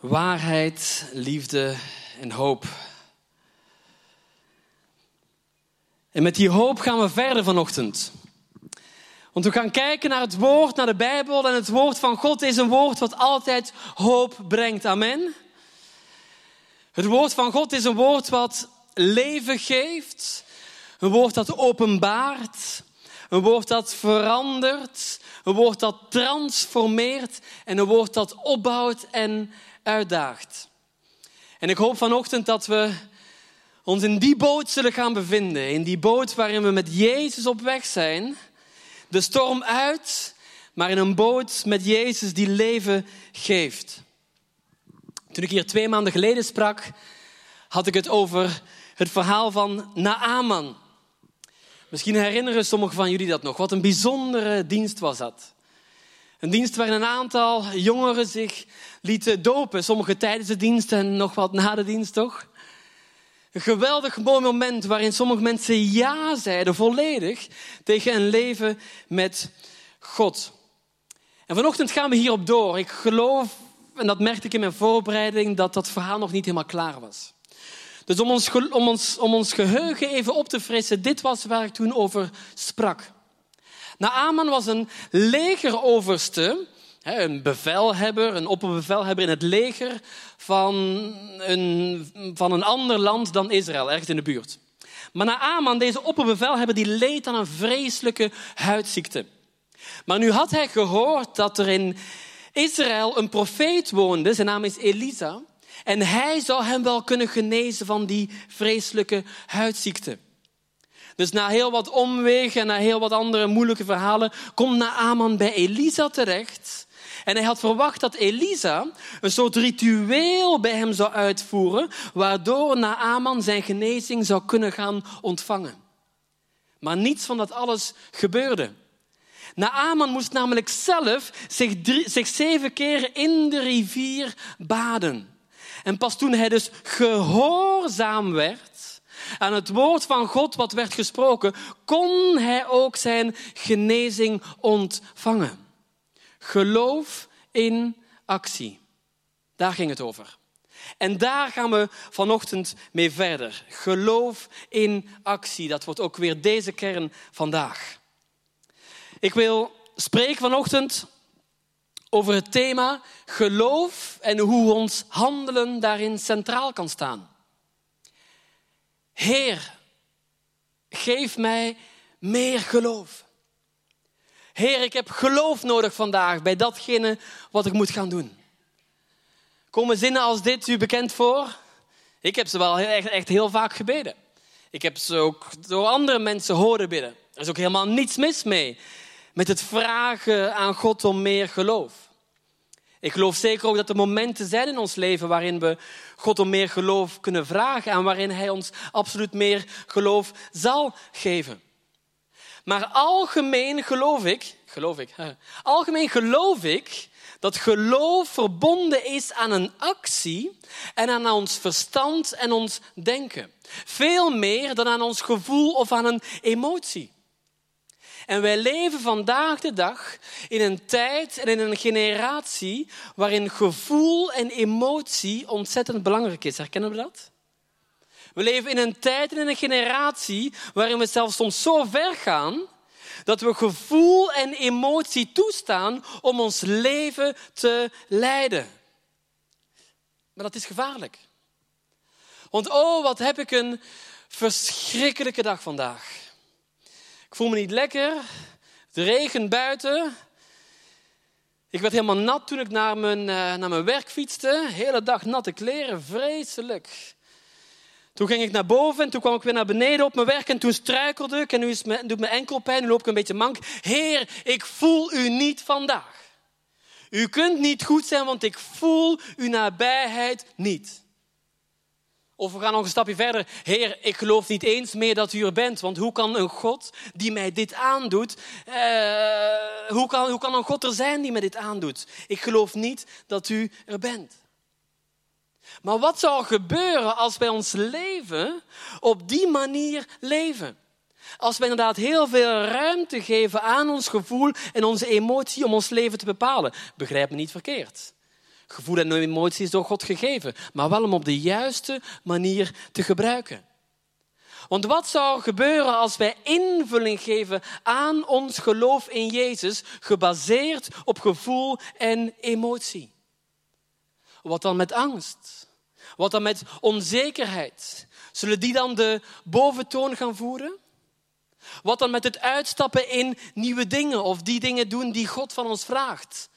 Waarheid, liefde en hoop. En met die hoop gaan we verder vanochtend. Want we gaan kijken naar het woord, naar de Bijbel. En het woord van God is een woord wat altijd hoop brengt. Amen. Het woord van God is een woord wat leven geeft. Een woord dat openbaart. Een woord dat verandert. Een woord dat transformeert. En een woord dat opbouwt en uitdaagt. En ik hoop vanochtend dat we ons in die boot zullen gaan bevinden. In die boot waarin we met Jezus op weg zijn. De storm uit, maar in een boot met Jezus die leven geeft. Toen ik hier twee maanden geleden sprak, had ik het over het verhaal van Naaman. Misschien herinneren sommigen van jullie dat nog. Wat een bijzondere dienst was dat. Een dienst waarin een aantal jongeren zich lieten dopen. Sommigen tijdens de dienst en nog wat na de dienst, toch? Een geweldig mooi moment waarin sommige mensen ja zeiden, volledig, tegen een leven met God. En vanochtend gaan we hierop door. Ik geloof, en dat merkte ik in mijn voorbereiding, dat dat verhaal nog niet helemaal klaar was. Dus om ons, om ons, om ons geheugen even op te frissen, dit was waar ik toen over sprak. Naaman was een legeroverste, een bevelhebber, een opperbevelhebber in het leger van een, van een ander land dan Israël, ergens in de buurt. Maar Naaman, deze opperbevelhebber, die leed aan een vreselijke huidziekte. Maar nu had hij gehoord dat er in Israël een profeet woonde, zijn naam is Elisa, en hij zou hem wel kunnen genezen van die vreselijke huidziekte. Dus na heel wat omwegen en na heel wat andere moeilijke verhalen komt Naaman bij Elisa terecht. En hij had verwacht dat Elisa een soort ritueel bij hem zou uitvoeren, waardoor Naaman zijn genezing zou kunnen gaan ontvangen. Maar niets van dat alles gebeurde. Naaman moest namelijk zelf zich, zich zeven keer in de rivier baden. En pas toen hij dus gehoorzaam werd aan het woord van God wat werd gesproken, kon hij ook zijn genezing ontvangen. Geloof in actie. Daar ging het over. En daar gaan we vanochtend mee verder. Geloof in actie. Dat wordt ook weer deze kern vandaag. Ik wil spreken vanochtend over het thema geloof en hoe ons handelen daarin centraal kan staan. Heer, geef mij meer geloof. Heer, ik heb geloof nodig vandaag bij datgene wat ik moet gaan doen. Komen zinnen als dit u bekend voor? Ik heb ze wel echt, echt heel vaak gebeden. Ik heb ze ook door andere mensen horen bidden. Er is ook helemaal niets mis mee met het vragen aan God om meer geloof. Ik geloof zeker ook dat er momenten zijn in ons leven waarin we God om meer geloof kunnen vragen en waarin Hij ons absoluut meer geloof zal geven. Maar algemeen geloof ik, geloof ik, algemeen geloof ik dat geloof verbonden is aan een actie en aan ons verstand en ons denken. Veel meer dan aan ons gevoel of aan een emotie. En wij leven vandaag de dag in een tijd en in een generatie waarin gevoel en emotie ontzettend belangrijk is. Herkennen we dat? We leven in een tijd en in een generatie waarin we zelfs soms zo ver gaan dat we gevoel en emotie toestaan om ons leven te leiden. Maar dat is gevaarlijk. Want oh, wat heb ik een verschrikkelijke dag vandaag. Ik voel me niet lekker. Het regent buiten. Ik werd helemaal nat toen ik naar mijn, uh, naar mijn werk fietste. Hele dag natte kleren, vreselijk. Toen ging ik naar boven en toen kwam ik weer naar beneden op mijn werk en toen struikelde ik en nu is mijn, doet mijn enkel pijn, nu loop ik een beetje mank. Heer, ik voel u niet vandaag. U kunt niet goed zijn, want ik voel uw nabijheid niet. Of we gaan nog een stapje verder. Heer, ik geloof niet eens meer dat u er bent. Want hoe kan een God die mij dit aandoet, uh, hoe, kan, hoe kan een God er zijn die mij dit aandoet? Ik geloof niet dat u er bent. Maar wat zou gebeuren als wij ons leven op die manier leven? Als wij inderdaad heel veel ruimte geven aan ons gevoel en onze emotie om ons leven te bepalen. Begrijp me niet verkeerd. Gevoel en emotie is door God gegeven, maar wel om op de juiste manier te gebruiken. Want wat zou gebeuren als wij invulling geven aan ons geloof in Jezus, gebaseerd op gevoel en emotie? Wat dan met angst? Wat dan met onzekerheid? Zullen die dan de boventoon gaan voeren? Wat dan met het uitstappen in nieuwe dingen of die dingen doen die God van ons vraagt?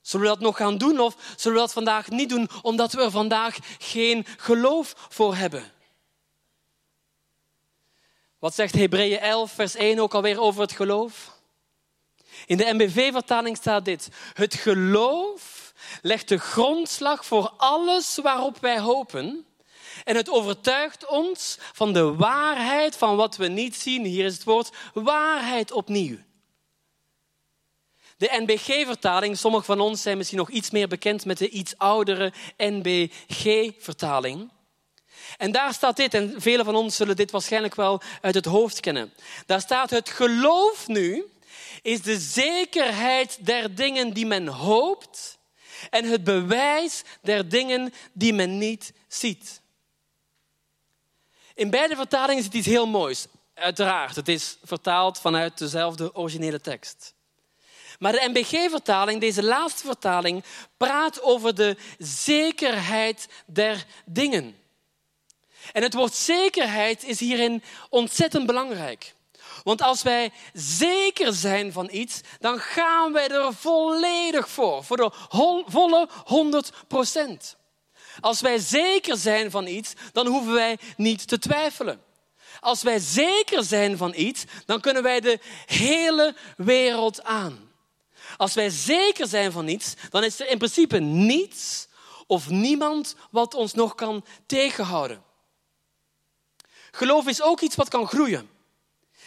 Zullen we dat nog gaan doen of zullen we dat vandaag niet doen omdat we er vandaag geen geloof voor hebben? Wat zegt Hebreeën 11, vers 1 ook alweer over het geloof? In de MBV-vertaling staat dit. Het geloof legt de grondslag voor alles waarop wij hopen. En het overtuigt ons van de waarheid van wat we niet zien. Hier is het woord waarheid opnieuw. De NBG-vertaling, sommigen van ons zijn misschien nog iets meer bekend met de iets oudere NBG-vertaling. En daar staat dit, en velen van ons zullen dit waarschijnlijk wel uit het hoofd kennen. Daar staat: Het geloof nu is de zekerheid der dingen die men hoopt en het bewijs der dingen die men niet ziet. In beide vertalingen zit iets heel moois. Uiteraard, het is vertaald vanuit dezelfde originele tekst. Maar de MBG-vertaling, deze laatste vertaling, praat over de zekerheid der dingen. En het woord zekerheid is hierin ontzettend belangrijk. Want als wij zeker zijn van iets, dan gaan wij er volledig voor, voor de volle 100 procent. Als wij zeker zijn van iets, dan hoeven wij niet te twijfelen. Als wij zeker zijn van iets, dan kunnen wij de hele wereld aan. Als wij zeker zijn van iets, dan is er in principe niets of niemand wat ons nog kan tegenhouden. Geloof is ook iets wat kan groeien.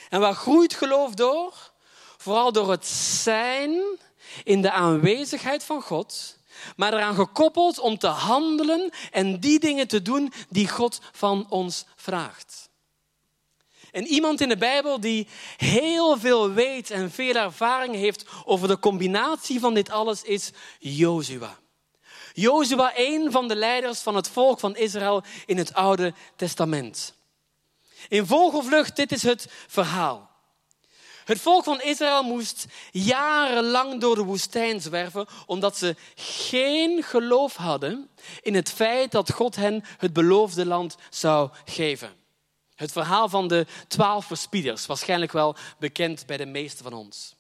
En waar groeit geloof door? Vooral door het zijn in de aanwezigheid van God, maar eraan gekoppeld om te handelen en die dingen te doen die God van ons vraagt. En iemand in de Bijbel die heel veel weet en veel ervaring heeft over de combinatie van dit alles is Jozua. Jozua, een van de leiders van het volk van Israël in het Oude Testament. In vogelvlucht, dit is het verhaal. Het volk van Israël moest jarenlang door de woestijn zwerven omdat ze geen geloof hadden in het feit dat God hen het beloofde land zou geven. Het verhaal van de twaalf verspieders, waarschijnlijk wel bekend bij de meesten van ons.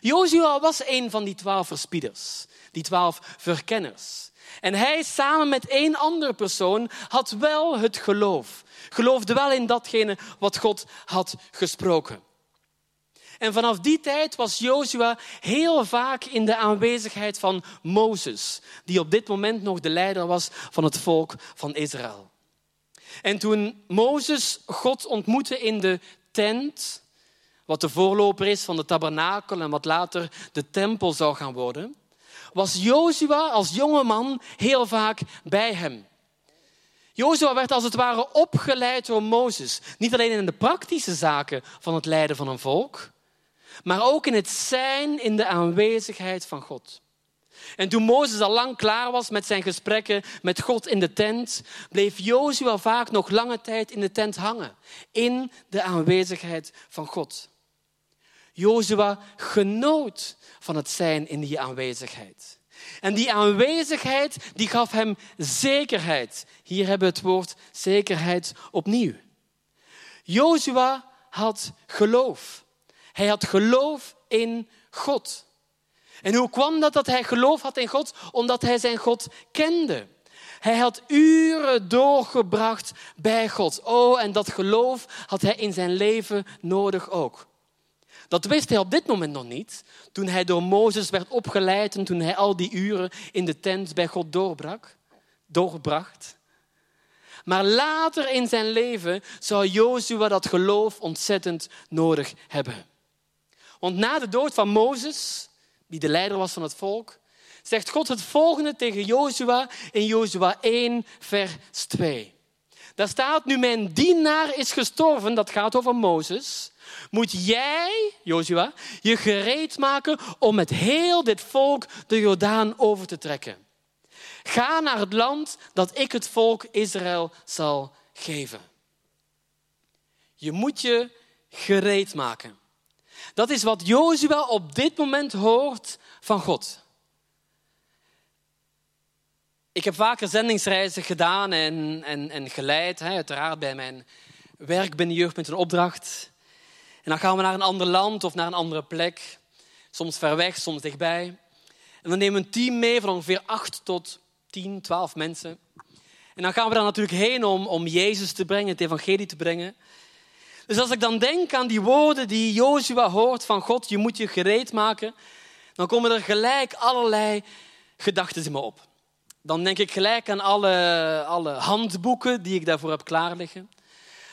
Jozua was een van die twaalf verspieders, die twaalf verkenners. En hij samen met één andere persoon had wel het geloof. Geloofde wel in datgene wat God had gesproken. En vanaf die tijd was Jozua heel vaak in de aanwezigheid van Mozes, die op dit moment nog de leider was van het volk van Israël. En toen Mozes God ontmoette in de tent, wat de voorloper is van de tabernakel en wat later de tempel zou gaan worden, was Jozua als jonge man heel vaak bij hem. Jozua werd als het ware opgeleid door Mozes. Niet alleen in de praktische zaken van het leiden van een volk, maar ook in het zijn in de aanwezigheid van God. En toen Mozes al lang klaar was met zijn gesprekken met God in de tent, bleef Jozua vaak nog lange tijd in de tent hangen, in de aanwezigheid van God. Jozua genoot van het zijn in die aanwezigheid. En die aanwezigheid die gaf hem zekerheid. Hier hebben we het woord zekerheid opnieuw. Jozua had geloof. Hij had geloof in God. En hoe kwam dat dat hij geloof had in God? Omdat hij zijn God kende. Hij had uren doorgebracht bij God. Oh, en dat geloof had hij in zijn leven nodig ook. Dat wist hij op dit moment nog niet, toen hij door Mozes werd opgeleid en toen hij al die uren in de tent bij God doorbrak, doorbracht. Maar later in zijn leven zou Jozua dat geloof ontzettend nodig hebben. Want na de dood van Mozes die de leider was van het volk, zegt God het volgende tegen Jozua in Jozua 1, vers 2. Daar staat, nu mijn dienaar is gestorven, dat gaat over Mozes, moet jij, Jozua, je gereed maken om met heel dit volk de Jordaan over te trekken. Ga naar het land dat ik het volk Israël zal geven. Je moet je gereed maken. Dat is wat Jozua op dit moment hoort van God. Ik heb vaker zendingsreizen gedaan en, en, en geleid, hè, uiteraard bij mijn werk binnen Jeugd met een opdracht. En dan gaan we naar een ander land of naar een andere plek. Soms ver weg, soms dichtbij. En dan nemen we een team mee van ongeveer 8 tot 10, 12 mensen. En dan gaan we daar natuurlijk heen om, om Jezus te brengen, het evangelie te brengen. Dus als ik dan denk aan die woorden die Jozua hoort van God, je moet je gereed maken, dan komen er gelijk allerlei gedachten in me op. Dan denk ik gelijk aan alle, alle handboeken die ik daarvoor heb klaar liggen.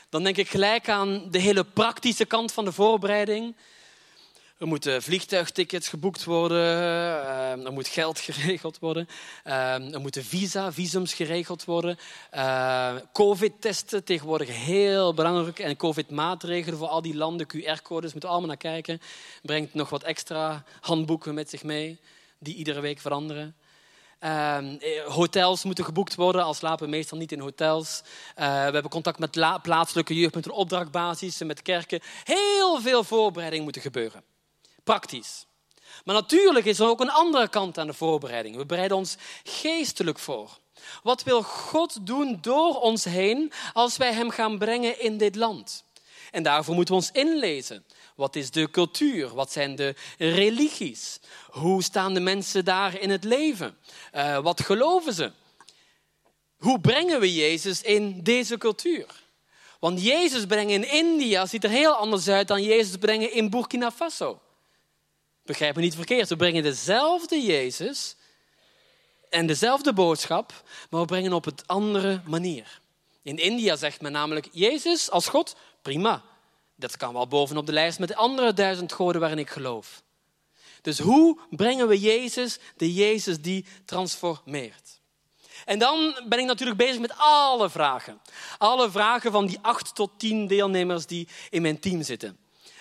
Dan denk ik gelijk aan de hele praktische kant van de voorbereiding. Er moeten vliegtuigtickets geboekt worden, eh, er moet geld geregeld worden, eh, er moeten visa, visums geregeld worden, eh, covid-testen, tegenwoordig heel belangrijk, en covid-maatregelen voor al die landen, QR-codes, moeten allemaal naar kijken. Brengt nog wat extra handboeken met zich mee, die iedere week veranderen. hotels moeten geboekt worden, al slapen meestal niet in hotels. we hebben contact met plaatselijke jeugd met een opdrachtbasis, met kerken. Heel veel voorbereiding moeten gebeuren praktisch. Maar natuurlijk is er ook een andere kant aan de voorbereiding. We bereiden ons geestelijk voor. Wat wil God doen door ons heen als wij Hem gaan brengen in dit land? En daarvoor moeten we ons inlezen. Wat is de cultuur? Wat zijn de religies? Hoe staan de mensen daar in het leven? Uh, wat geloven ze? Hoe brengen we Jezus in deze cultuur? Want Jezus brengen in India ziet er heel anders uit dan Jezus brengen in Burkina Faso. Begrijp me niet verkeerd, we brengen dezelfde Jezus en dezelfde boodschap, maar we brengen op een andere manier. In India zegt men namelijk, Jezus als God, prima. Dat kan wel bovenop de lijst met de andere duizend goden waarin ik geloof. Dus hoe brengen we Jezus, de Jezus die transformeert? En dan ben ik natuurlijk bezig met alle vragen. Alle vragen van die acht tot tien deelnemers die in mijn team zitten.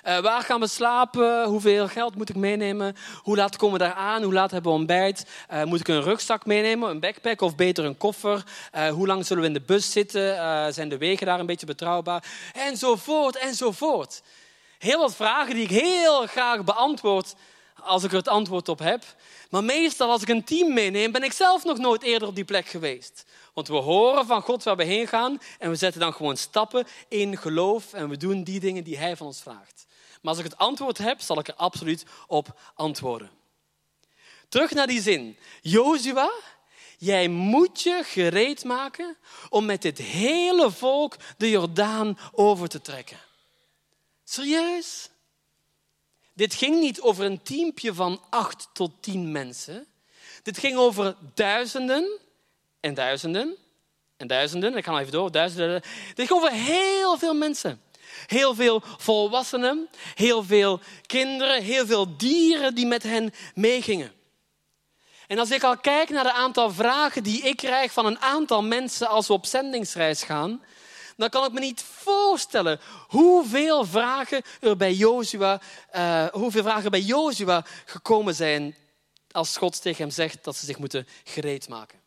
Uh, waar gaan we slapen? Hoeveel geld moet ik meenemen? Hoe laat komen we daar aan? Hoe laat hebben we ontbijt? Uh, moet ik een rugzak meenemen, een backpack of beter een koffer? Uh, hoe lang zullen we in de bus zitten? zijn de wegen daar een beetje betrouwbaar? Enzovoort, enzovoort. Heel wat vragen die ik heel graag beantwoord als ik er het antwoord op heb. Maar meestal als ik een team meeneem, ben ik zelf nog nooit eerder op die plek geweest. Want we horen van God waar we heen gaan en we zetten dan gewoon stappen in geloof en we doen die dingen die Hij van ons vraagt. Maar als ik het antwoord heb, zal ik er absoluut op antwoorden. Terug naar die zin. Jozua, jij moet je gereed maken om met dit hele volk de Jordaan over te trekken. Serieus? Dit ging niet over een teampje van acht tot tien mensen. Dit ging over duizenden en duizenden en duizenden. Ik ga even door. Duizenden. Dit ging over heel veel mensen. Heel veel volwassenen, heel veel kinderen, heel veel dieren die met hen meegingen. En als ik al kijk naar het aantal vragen die ik krijg van een aantal mensen als we op zendingsreis gaan, dan kan ik me niet voorstellen hoeveel vragen er bij Joshua, uh, hoeveel vragen bij Joshua gekomen zijn als God tegen hem zegt dat ze zich moeten gereed maken.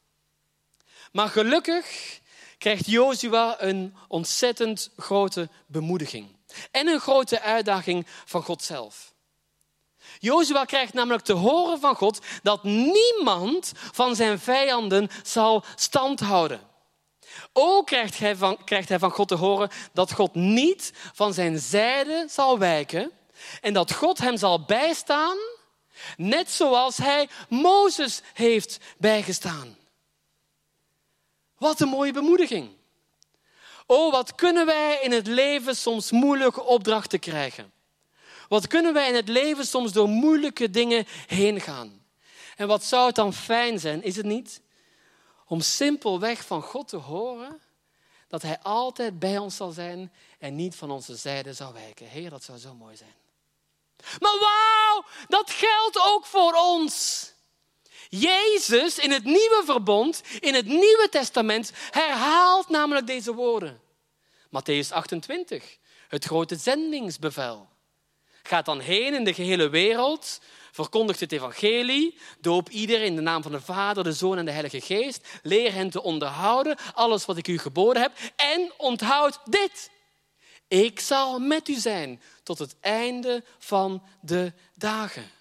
Maar gelukkig krijgt Jozua een ontzettend grote bemoediging. En een grote uitdaging van God zelf. Jozua krijgt namelijk te horen van God dat niemand van zijn vijanden zal standhouden. Ook krijgt hij, van, krijgt hij van God te horen dat God niet van zijn zijde zal wijken en dat God hem zal bijstaan, net zoals hij Mozes heeft bijgestaan. Wat een mooie bemoediging. Oh, wat kunnen wij in het leven soms moeilijke opdrachten krijgen. Wat kunnen wij in het leven soms door moeilijke dingen heen gaan. En wat zou het dan fijn zijn, is het niet? Om simpelweg van God te horen dat Hij altijd bij ons zal zijn en niet van onze zijde zal wijken. Heer, dat zou zo mooi zijn. Maar wauw, dat geldt ook voor ons. Jezus in het nieuwe verbond, in het nieuwe testament, herhaalt namelijk deze woorden. Matthäus 28, het grote zendingsbevel. Gaat dan heen in de gehele wereld, Verkondig het evangelie, doop iedereen in de naam van de Vader, de Zoon en de Heilige Geest. Leer hen te onderhouden, alles wat ik u geboden heb. En onthoud dit. Ik zal met u zijn tot het einde van de dagen.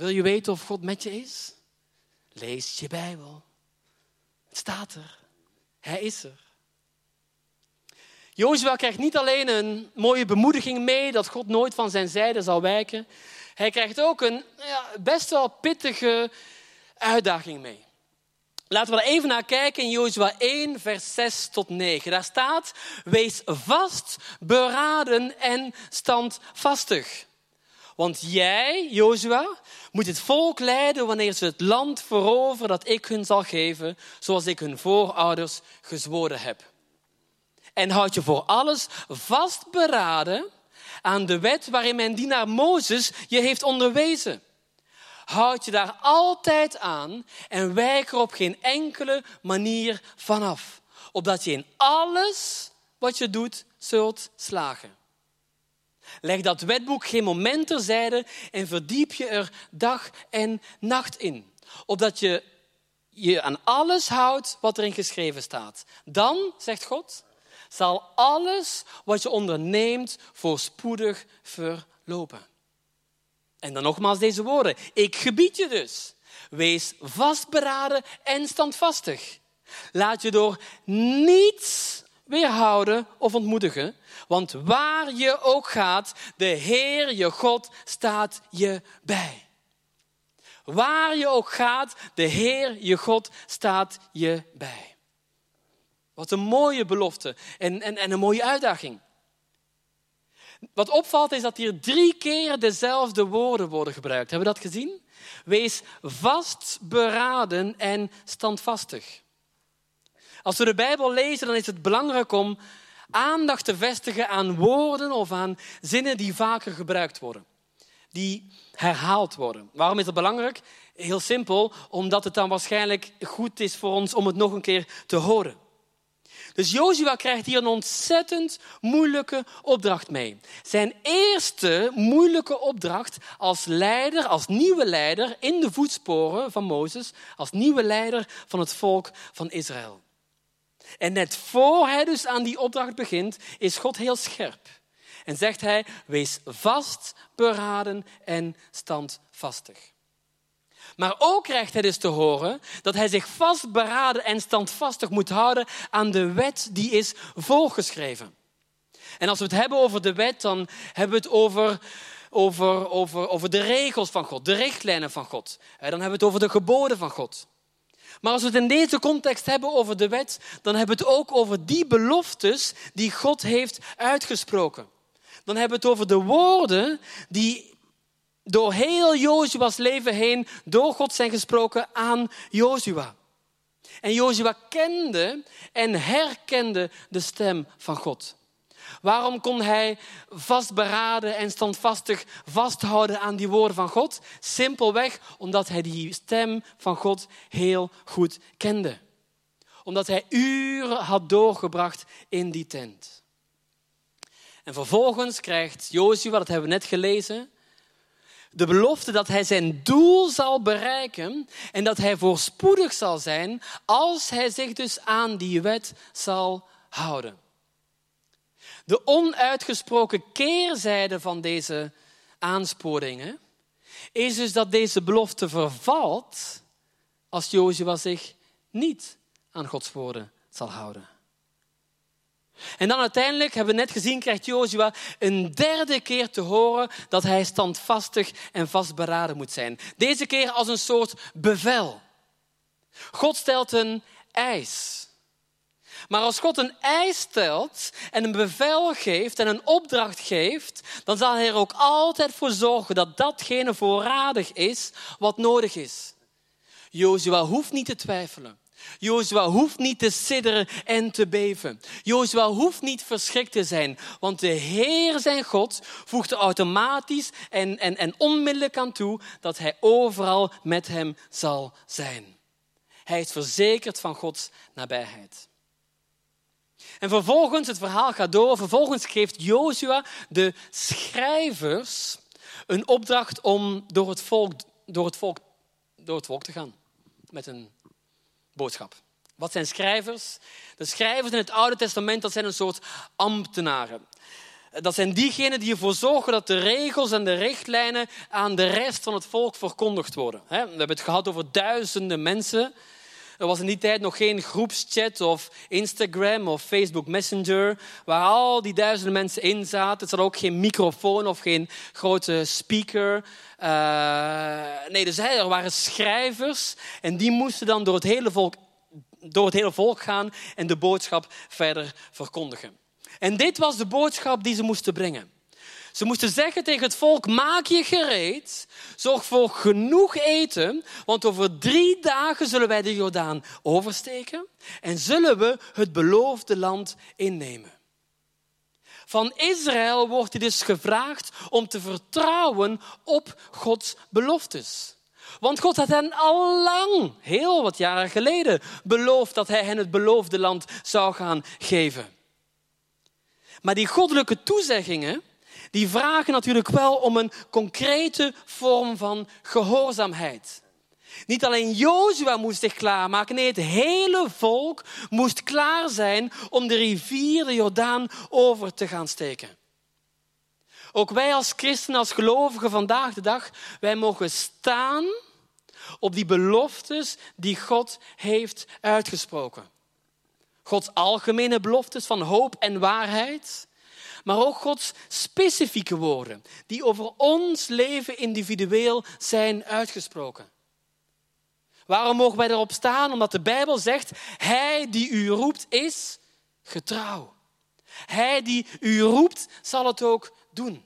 Wil je weten of God met je is? Lees je Bijbel. Het staat er. Hij is er. Jozua krijgt niet alleen een mooie bemoediging mee dat God nooit van zijn zijde zal wijken. Hij krijgt ook een ja, best wel pittige uitdaging mee. Laten we er even naar kijken in Jozua 1, vers 6 tot 9. Daar staat, wees vast, beraden en standvastig. Want jij, Jozua, moet het volk leiden wanneer ze het land veroveren dat ik hun zal geven, zoals ik hun voorouders gezworen heb. En houd je voor alles vastberaden aan de wet waarin mijn dienaar Mozes je heeft onderwezen. Houd je daar altijd aan en wijk er op geen enkele manier vanaf, opdat je in alles wat je doet zult slagen. Leg dat wetboek geen moment terzijde en verdiep je er dag en nacht in, opdat je je aan alles houdt wat erin geschreven staat. Dan, zegt God, zal alles wat je onderneemt voorspoedig verlopen. En dan nogmaals deze woorden. Ik gebied je dus. Wees vastberaden en standvastig. Laat je door niets weerhouden of ontmoedigen. Want waar je ook gaat, de Heer je God staat je bij. Waar je ook gaat, de Heer je God staat je bij. Wat een mooie belofte en, en, en een mooie uitdaging. Wat opvalt is dat hier drie keer dezelfde woorden worden gebruikt. Hebben we dat gezien? Wees vastberaden en standvastig. Als we de Bijbel lezen, dan is het belangrijk om aandacht te vestigen aan woorden of aan zinnen die vaker gebruikt worden. Die herhaald worden. Waarom is dat belangrijk? Heel simpel, omdat het dan waarschijnlijk goed is voor ons om het nog een keer te horen. Dus Jozua krijgt hier een ontzettend moeilijke opdracht mee. Zijn eerste moeilijke opdracht als leider, als nieuwe leider in de voetsporen van Mozes, als nieuwe leider van het volk van Israël. En net voor hij dus aan die opdracht begint, is God heel scherp. En zegt hij, wees vast, beraden en standvastig. Maar ook krijgt hij dus te horen dat hij zich vastberaden en standvastig moet houden aan de wet die is voorgeschreven. En als we het hebben over de wet, dan hebben we het over, over, over, over de regels van God, de richtlijnen van God. Dan hebben we het over de geboden van God. Maar als we het in deze context hebben over de wet, dan hebben we het ook over die beloftes die God heeft uitgesproken. Dan hebben we het over de woorden die door heel Jozua's leven heen door God zijn gesproken aan Jozua. En Jozua kende en herkende de stem van God. Waarom kon hij vastberaden en standvastig vasthouden aan die woorden van God? Simpelweg omdat hij die stem van God heel goed kende. Omdat hij uren had doorgebracht in die tent. En vervolgens krijgt Jozua, dat hebben we net gelezen, de belofte dat hij zijn doel zal bereiken en dat hij voorspoedig zal zijn als hij zich dus aan die wet zal houden. De onuitgesproken keerzijde van deze aansporingen is dus dat deze belofte vervalt als Jozua zich niet aan Gods woorden zal houden. En dan uiteindelijk, hebben we net gezien, krijgt Jozua een derde keer te horen dat hij standvastig en vastberaden moet zijn. Deze keer als een soort bevel. God stelt een eis. Maar als God een eis stelt en een bevel geeft en een opdracht geeft, dan zal hij er ook altijd voor zorgen dat datgene voorradig is wat nodig is. Jozua hoeft niet te twijfelen. Jozua hoeft niet te sidderen en te beven. Jozua hoeft niet verschrikt te zijn, want de Heer zijn God voegt er automatisch en, en, en onmiddellijk aan toe dat hij overal met hem zal zijn. Hij is verzekerd van Gods nabijheid. En vervolgens, het verhaal gaat door, vervolgens geeft Jozua de schrijvers een opdracht om door het volk, door het volk, door het volk te gaan met een boodschap. Wat zijn schrijvers? De schrijvers in het Oude Testament dat zijn een soort ambtenaren. Dat zijn diegenen die ervoor zorgen dat de regels en de richtlijnen aan de rest van het volk verkondigd worden. We hebben het gehad over duizenden mensen. Er was in die tijd nog geen groepschat of Instagram of Facebook Messenger, waar al die duizenden mensen in zaten. Er zat ook geen microfoon of geen grote speaker. Uh, nee, dus er waren schrijvers en die moesten dan door het hele volk, door het hele volk gaan en de boodschap verder verkondigen. En dit was de boodschap die ze moesten brengen. Ze moesten zeggen tegen het volk: maak je gereed, zorg voor genoeg eten, want over drie dagen zullen wij de Jordaan oversteken en zullen we het beloofde land innemen. Van Israël wordt hij dus gevraagd om te vertrouwen op Gods beloftes. Want God had hen al lang, heel wat jaren geleden, beloofd dat hij hen het beloofde land zou gaan geven. Maar die goddelijke toezeggingen, die vragen natuurlijk wel om een concrete vorm van gehoorzaamheid. Niet alleen Jozua moest zich klaarmaken, nee, het hele volk moest klaar zijn om de rivier de Jordaan over te gaan steken. Ook wij als christenen, als gelovigen vandaag de dag, wij mogen staan op die beloftes die God heeft uitgesproken. Gods algemene beloftes van hoop en waarheid, maar ook Gods specifieke woorden die over ons leven individueel zijn uitgesproken. Waarom mogen wij erop staan? Omdat de Bijbel zegt, Hij die u roept is getrouw. Hij die u roept zal het ook doen.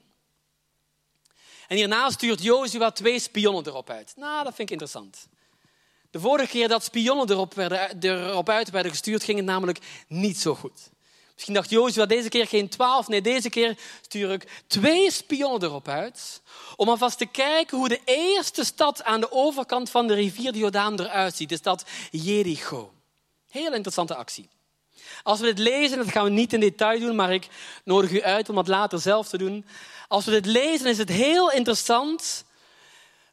En hierna stuurt Jozua twee spionnen erop uit. Nou, dat vind ik interessant. De vorige keer dat spionnen erop, werden, erop uit werden gestuurd, ging het namelijk niet zo goed. Misschien dacht Jozua deze keer geen twaalf. Nee, deze keer stuur ik twee spionnen erop uit. Om alvast te kijken hoe de eerste stad aan de overkant van de rivier de Jordaan eruit ziet. De stad Jericho. Heel interessante actie. Als we dit lezen, dat gaan we niet in detail doen, maar ik nodig u uit om dat later zelf te doen. Als we dit lezen, is het heel interessant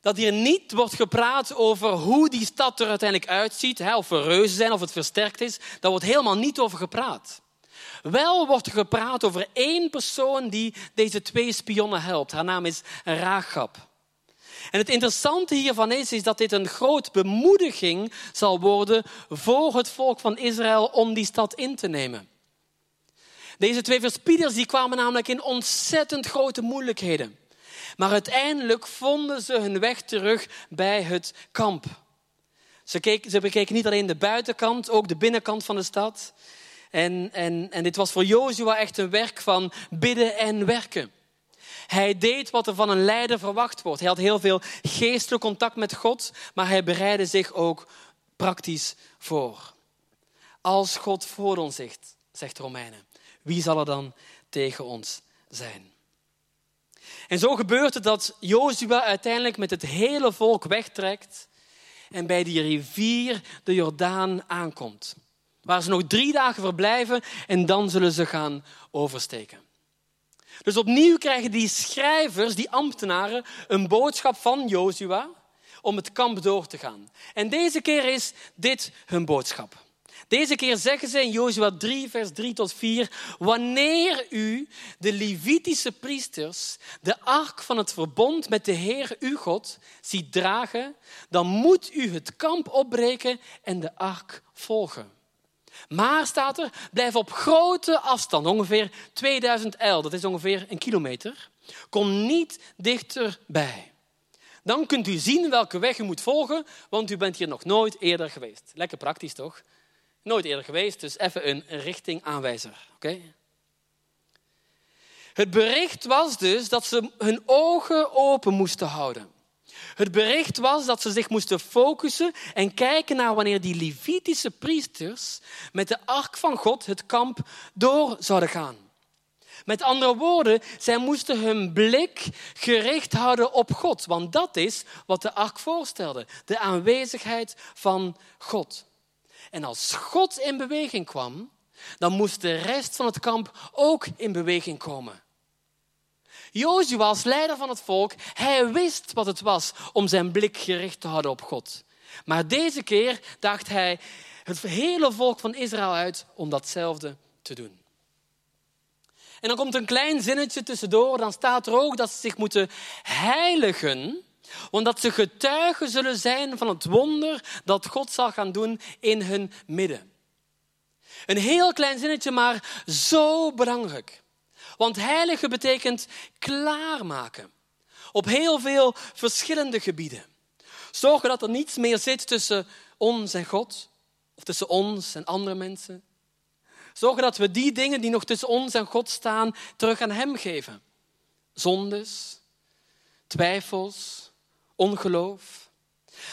dat hier niet wordt gepraat over hoe die stad er uiteindelijk uitziet, of er reuzen zijn, of het versterkt is. Daar wordt helemaal niet over gepraat. Wel wordt er gepraat over één persoon die deze twee spionnen helpt. Haar naam is Rachab. En het interessante hiervan is, is dat dit een groot bemoediging zal worden voor het volk van Israël om die stad in te nemen. Deze twee verspieders die kwamen namelijk in ontzettend grote moeilijkheden. Maar uiteindelijk vonden ze hun weg terug bij het kamp. Ze, ze bekeken niet alleen de buitenkant, ook de binnenkant van de stad. En, en, en dit was voor Jozua echt een werk van bidden en werken. Hij deed wat er van een leider verwacht wordt. Hij had heel veel geestelijk contact met God, maar hij bereidde zich ook praktisch voor. Als God voor ons zegt, zegt Romeinen, wie zal er dan tegen ons zijn? En zo gebeurt het dat Jozua uiteindelijk met het hele volk wegtrekt en bij die rivier de Jordaan aankomt. Waar ze nog drie dagen verblijven en dan zullen ze gaan oversteken. Dus opnieuw krijgen die schrijvers, die ambtenaren, een boodschap van Jozua om het kamp door te gaan. En deze keer is dit hun boodschap. Deze keer zeggen ze in Jozua 3, vers 3 tot 4, wanneer u de Levitische priesters de ark van het verbond met de Heer uw God ziet dragen, dan moet u het kamp opbreken en de ark volgen. Maar staat er, blijf op grote afstand, ongeveer 2000 el, dat is ongeveer een kilometer. Kom niet dichterbij. Dan kunt u zien welke weg u moet volgen, want u bent hier nog nooit eerder geweest. Lekker praktisch, toch? Nooit eerder geweest, dus even een richtingaanwijzer. Oké? Het bericht was dus dat ze hun ogen open moesten houden. Het bericht was dat ze zich moesten focussen en kijken naar wanneer die Levitische priesters met de ark van God het kamp door zouden gaan. Met andere woorden, zij moesten hun blik gericht houden op God, want dat is wat de ark voorstelde, de aanwezigheid van God. En als God in beweging kwam, dan moest de rest van het kamp ook in beweging komen. Jozua als leider van het volk, hij wist wat het was om zijn blik gericht te houden op God. Maar deze keer dacht hij het hele volk van Israël uit om datzelfde te doen. En dan komt een klein zinnetje tussendoor, dan staat er ook dat ze zich moeten heiligen, want dat ze getuigen zullen zijn van het wonder dat God zal gaan doen in hun midden. Een heel klein zinnetje, maar zo belangrijk. Want heiligen betekent klaarmaken. Op heel veel verschillende gebieden. Zorgen dat er niets meer zit tussen ons en God. Of tussen ons en andere mensen. Zorgen dat we die dingen die nog tussen ons en God staan, terug aan Hem geven. Zondes, twijfels, ongeloof.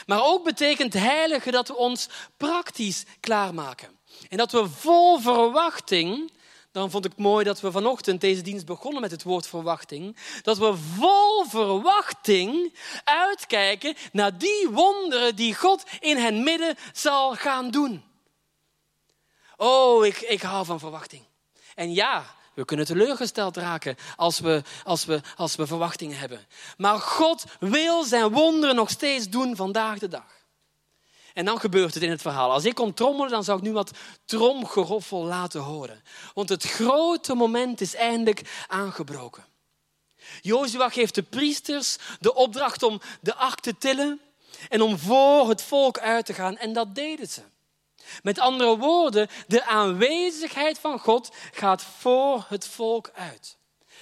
Maar ook betekent heilige dat we ons praktisch klaarmaken. En dat we vol verwachting, dan vond ik mooi dat we vanochtend deze dienst begonnen met het woord verwachting, dat we vol verwachting uitkijken naar die wonderen die God in hen midden zal gaan doen. Oh, ik, ik hou van verwachting. En ja, we kunnen teleurgesteld raken als we, als, we, als we verwachtingen hebben. Maar God wil zijn wonderen nog steeds doen vandaag de dag. En dan gebeurt het in het verhaal. Als ik kon trommelen, dan zou ik nu wat tromgeroffel laten horen. Want het grote moment is eindelijk aangebroken. Jozua geeft de priesters de opdracht om de ark te tillen en om voor het volk uit te gaan. En dat deden ze. Met andere woorden, de aanwezigheid van God gaat voor het volk uit.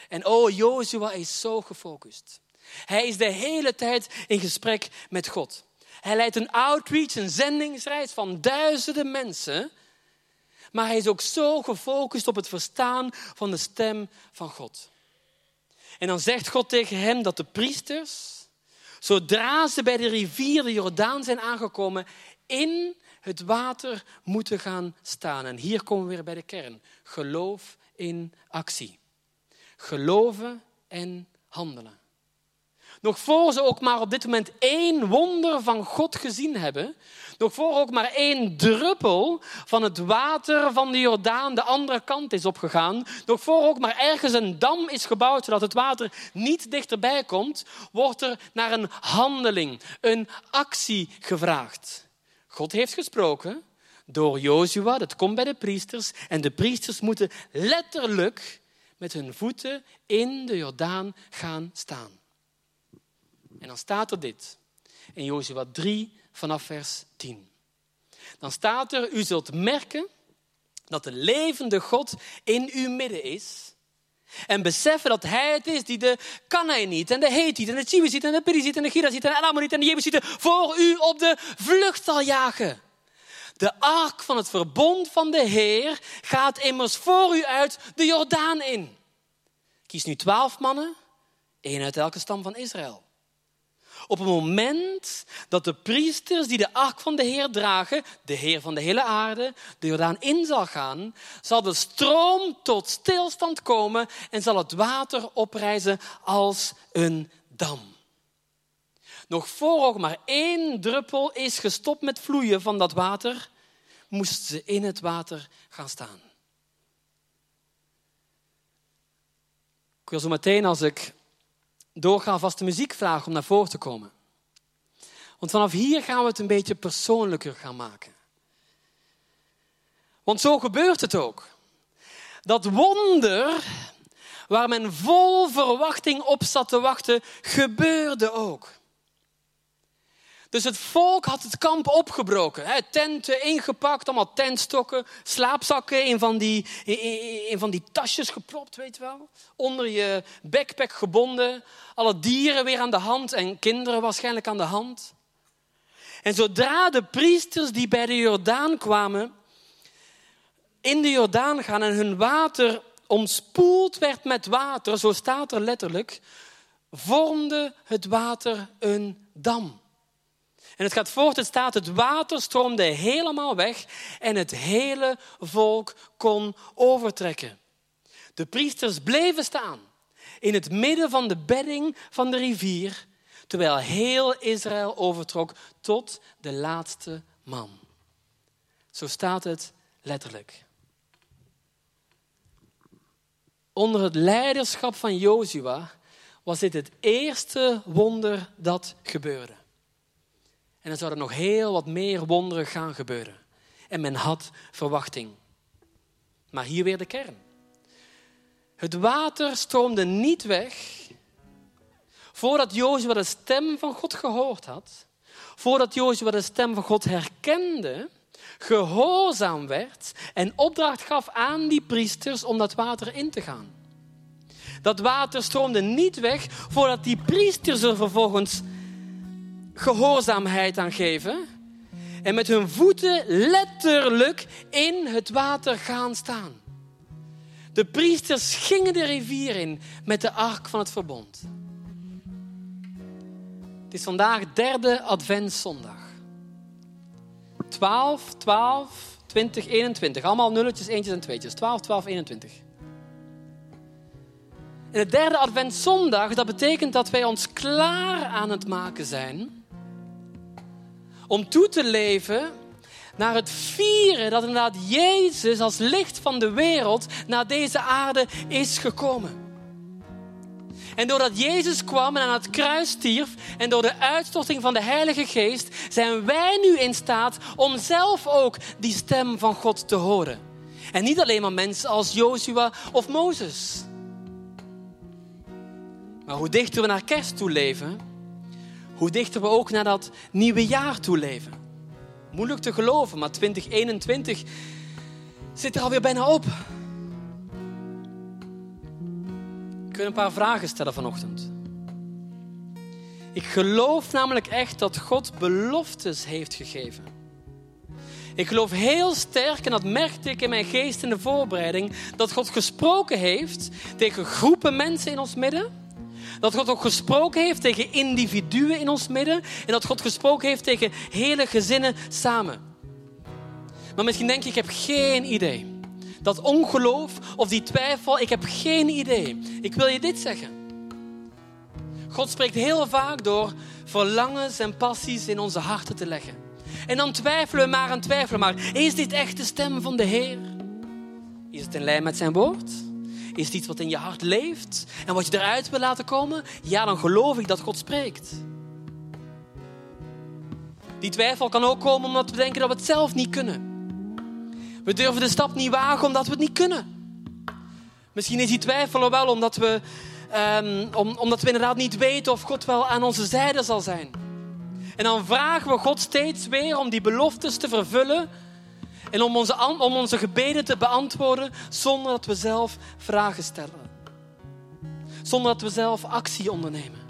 En oh, Jozua is zo gefocust. Hij is de hele tijd in gesprek met God. Hij leidt een outreach, een zendingsreis van duizenden mensen. Maar hij is ook zo gefocust op het verstaan van de stem van God. En dan zegt God tegen hem dat de priesters, zodra ze bij de rivier de Jordaan zijn aangekomen, in het water moeten gaan staan. En hier komen we weer bij de kern. Geloof in actie. Geloven en handelen. Nog voor ze ook maar op dit moment één wonder van God gezien hebben, nog voor ook maar één druppel van het water van de Jordaan de andere kant is opgegaan, nog voor ook maar ergens een dam is gebouwd zodat het water niet dichterbij komt, wordt er naar een handeling, een actie gevraagd. God heeft gesproken door Jozua, dat komt bij de priesters, en de priesters moeten letterlijk met hun voeten in de Jordaan gaan staan. En dan staat er dit in Jozua 3 vanaf vers 10. Dan staat er, u zult merken dat de levende God in uw midden is. En beseffen dat hij het is die de Canaaniet en de Hethiet en de Chibiziet en de Periziet en de Giraziet en de Amoriet en de Jebusiet voor u op de vlucht zal jagen. De ark van het verbond van de Heer gaat immers voor u uit de Jordaan in. Kies nu twaalf mannen, één uit elke stam van Israël. Op het moment dat de priesters die de ark van de Heer dragen, de Heer van de hele aarde, de Jordaan in zal gaan, zal de stroom tot stilstand komen en zal het water oprijzen als een dam. Nog voor ook maar één druppel is gestopt met vloeien van dat water, moesten ze in het water gaan staan. Ik wil zo meteen, als ik doorgaan vast de muziek vragen om naar voren te komen. Want vanaf hier gaan we het een beetje persoonlijker gaan maken. Want zo gebeurt het ook. Dat wonder waar men vol verwachting op zat te wachten, gebeurde ook. Dus het volk had het kamp opgebroken. Tenten ingepakt, allemaal tentstokken, slaapzakken in van, die, in van die tasjes gepropt, weet je wel. Onder je backpack gebonden. Alle dieren weer aan de hand en kinderen waarschijnlijk aan de hand. En zodra de priesters die bij de Jordaan kwamen, in de Jordaan gaan en hun water omspoeld werd met water, zo staat er letterlijk, vormde het water een dam. En het gaat voort, het staat, het water stroomde helemaal weg en het hele volk kon overtrekken. De priesters bleven staan in het midden van de bedding van de rivier, terwijl heel Israël overtrok tot de laatste man. Zo staat het letterlijk. Onder het leiderschap van Jozua was dit het eerste wonder dat gebeurde. En er zouden nog heel wat meer wonderen gaan gebeuren. En men had verwachting. Maar hier weer de kern. Het water stroomde niet weg voordat Jozua de stem van God gehoord had. Voordat Jozua de stem van God herkende, gehoorzaam werd en opdracht gaf aan die priesters om dat water in te gaan. Dat water stroomde niet weg voordat die priesters er vervolgens gehoorzaamheid aan geven en met hun voeten letterlijk in het water gaan staan. De priesters gingen de rivier in met de ark van het verbond. Het is vandaag derde adventszondag. 12, 12, 20, 21. Allemaal nulletjes, eentjes en tweetjes. 12, 12, 21. En de derde adventszondag, dat betekent dat wij ons klaar aan het maken zijn om toe te leven naar het vieren dat inderdaad Jezus als licht van de wereld naar deze aarde is gekomen. En doordat Jezus kwam en aan het kruis stierf en door de uitstorting van de Heilige Geest, zijn wij nu in staat om zelf ook die stem van God te horen. En niet alleen maar mensen als Joshua of Mozes. Maar hoe dichter we naar kerst toe leven, hoe dichter we ook naar dat nieuwe jaar toe leven. Moeilijk te geloven, maar 2021 zit er alweer bijna op. Ik wil een paar vragen stellen vanochtend. Ik geloof namelijk echt dat God beloftes heeft gegeven. Ik geloof heel sterk, en dat merkte ik in mijn geest in de voorbereiding, dat God gesproken heeft tegen groepen mensen in ons midden dat God ook gesproken heeft tegen individuen in ons midden. En dat God gesproken heeft tegen hele gezinnen samen. Maar misschien denk je, ik heb geen idee. Dat ongeloof of die twijfel, ik heb geen idee. Ik wil je dit zeggen. God spreekt heel vaak door verlangens en passies in onze harten te leggen. En dan twijfelen we maar en twijfelen maar. Is dit echt de stem van de Heer? Is het in lijn met zijn woord? Is het iets wat in je hart leeft en wat je eruit wil laten komen? Ja, dan geloof ik dat God spreekt. Die twijfel kan ook komen omdat we denken dat we het zelf niet kunnen. We durven de stap niet wagen omdat we het niet kunnen. Misschien is die twijfel wel omdat we, um, omdat we inderdaad niet weten of God wel aan onze zijde zal zijn. En dan vragen we God steeds weer om die beloftes te vervullen en om onze, om onze gebeden te beantwoorden zonder dat we zelf vragen stellen. Zonder dat we zelf actie ondernemen.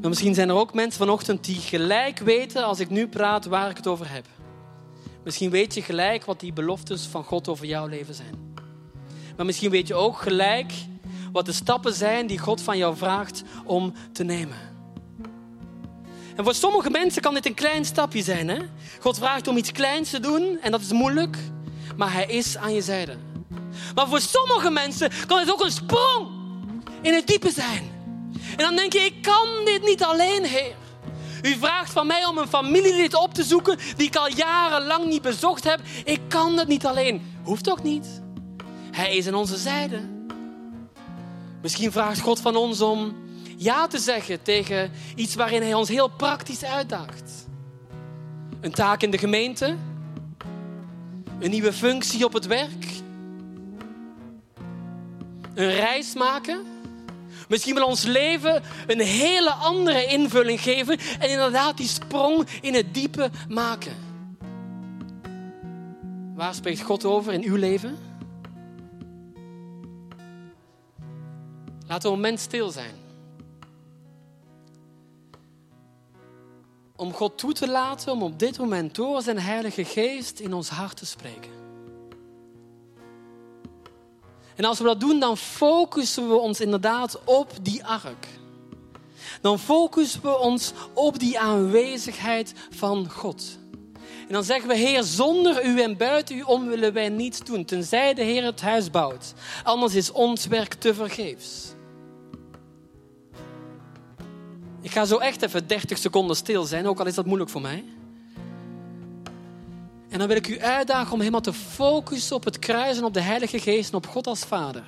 Maar misschien zijn er ook mensen vanochtend die gelijk weten als ik nu praat waar ik het over heb. Misschien weet je gelijk wat die beloftes van God over jouw leven zijn. Maar misschien weet je ook gelijk wat de stappen zijn die God van jou vraagt om te nemen. En voor sommige mensen kan dit een klein stapje zijn. Hè? God vraagt om iets kleins te doen en dat is moeilijk, maar Hij is aan je zijde. Maar voor sommige mensen kan het ook een sprong in het diepe zijn. En dan denk je, ik kan dit niet alleen, Heer. U vraagt van mij om een familielid op te zoeken die ik al jarenlang niet bezocht heb. Ik kan het niet alleen. Hoeft ook niet. Hij is aan onze zijde. Misschien vraagt God van ons om ja te zeggen tegen iets waarin Hij ons heel praktisch uitdaagt. Een taak in de gemeente, een nieuwe functie op het werk, een reis maken. Misschien wel ons leven een hele andere invulling geven en inderdaad die sprong in het diepe maken. Waar spreekt God over in uw leven? We een moment stil zijn. Om God toe te laten om op dit moment door zijn Heilige Geest in ons hart te spreken. En als we dat doen, dan focussen we ons inderdaad op die ark. Dan focussen we ons op die aanwezigheid van God. En dan zeggen we, Heer, zonder u en buiten u om willen wij niets doen, tenzij de Heer het huis bouwt. Anders is ons werk te vergeefs. Ik ga zo echt even 30 seconden stil zijn, ook al is dat moeilijk voor mij. En dan wil ik u uitdagen om helemaal te focussen op het kruis en op de Heilige Geest en op God als Vader.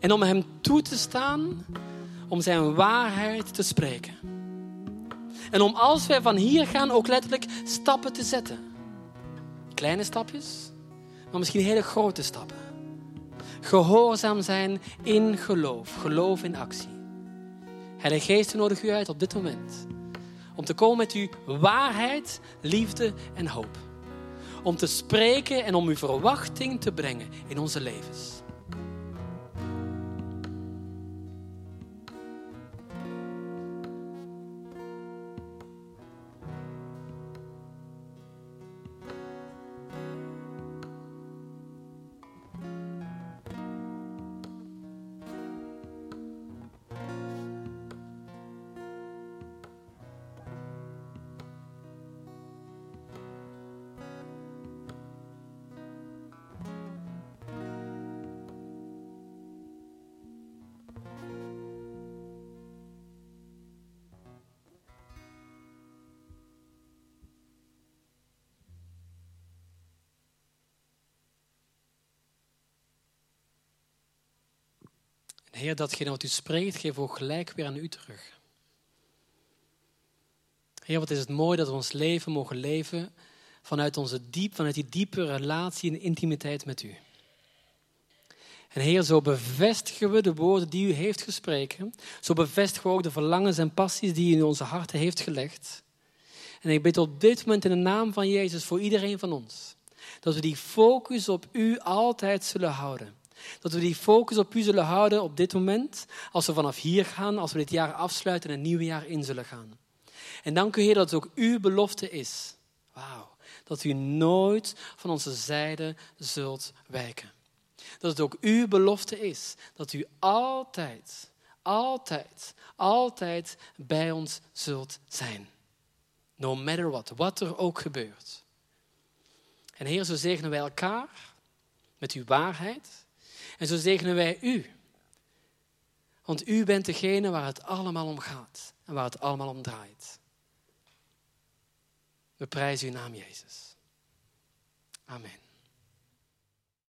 En om Hem toe te staan, om Zijn waarheid te spreken. En om als wij van hier gaan ook letterlijk stappen te zetten. Kleine stapjes, maar misschien hele grote stappen. Gehoorzaam zijn in geloof, geloof in actie. Heilige Geest, nodig u uit op dit moment om te komen met uw waarheid, liefde en hoop. Om te spreken en om uw verwachting te brengen in onze levens. Heer, datgene wat u spreekt, geef ook gelijk weer aan u terug. Heer, wat is het mooi dat we ons leven mogen leven vanuit, onze diep, vanuit die diepe relatie en intimiteit met u. En Heer, zo bevestigen we de woorden die u heeft gesproken. Zo bevestigen we ook de verlangens en passies die u in onze harten heeft gelegd. En ik bid op dit moment in de naam van Jezus voor iedereen van ons. Dat we die focus op u altijd zullen houden. Dat we die focus op u zullen houden op dit moment, als we vanaf hier gaan, als we dit jaar afsluiten en een nieuw jaar in zullen gaan. En dank u Heer dat het ook uw belofte is. Wauw. Dat u nooit van onze zijde zult wijken. Dat het ook uw belofte is dat u altijd, altijd, altijd bij ons zult zijn. No matter what, wat er ook gebeurt. En Heer, zo zegenen wij elkaar met uw waarheid, en zo zegenen wij u. Want u bent degene waar het allemaal om gaat en waar het allemaal om draait. We prijzen uw naam, Jezus. Amen.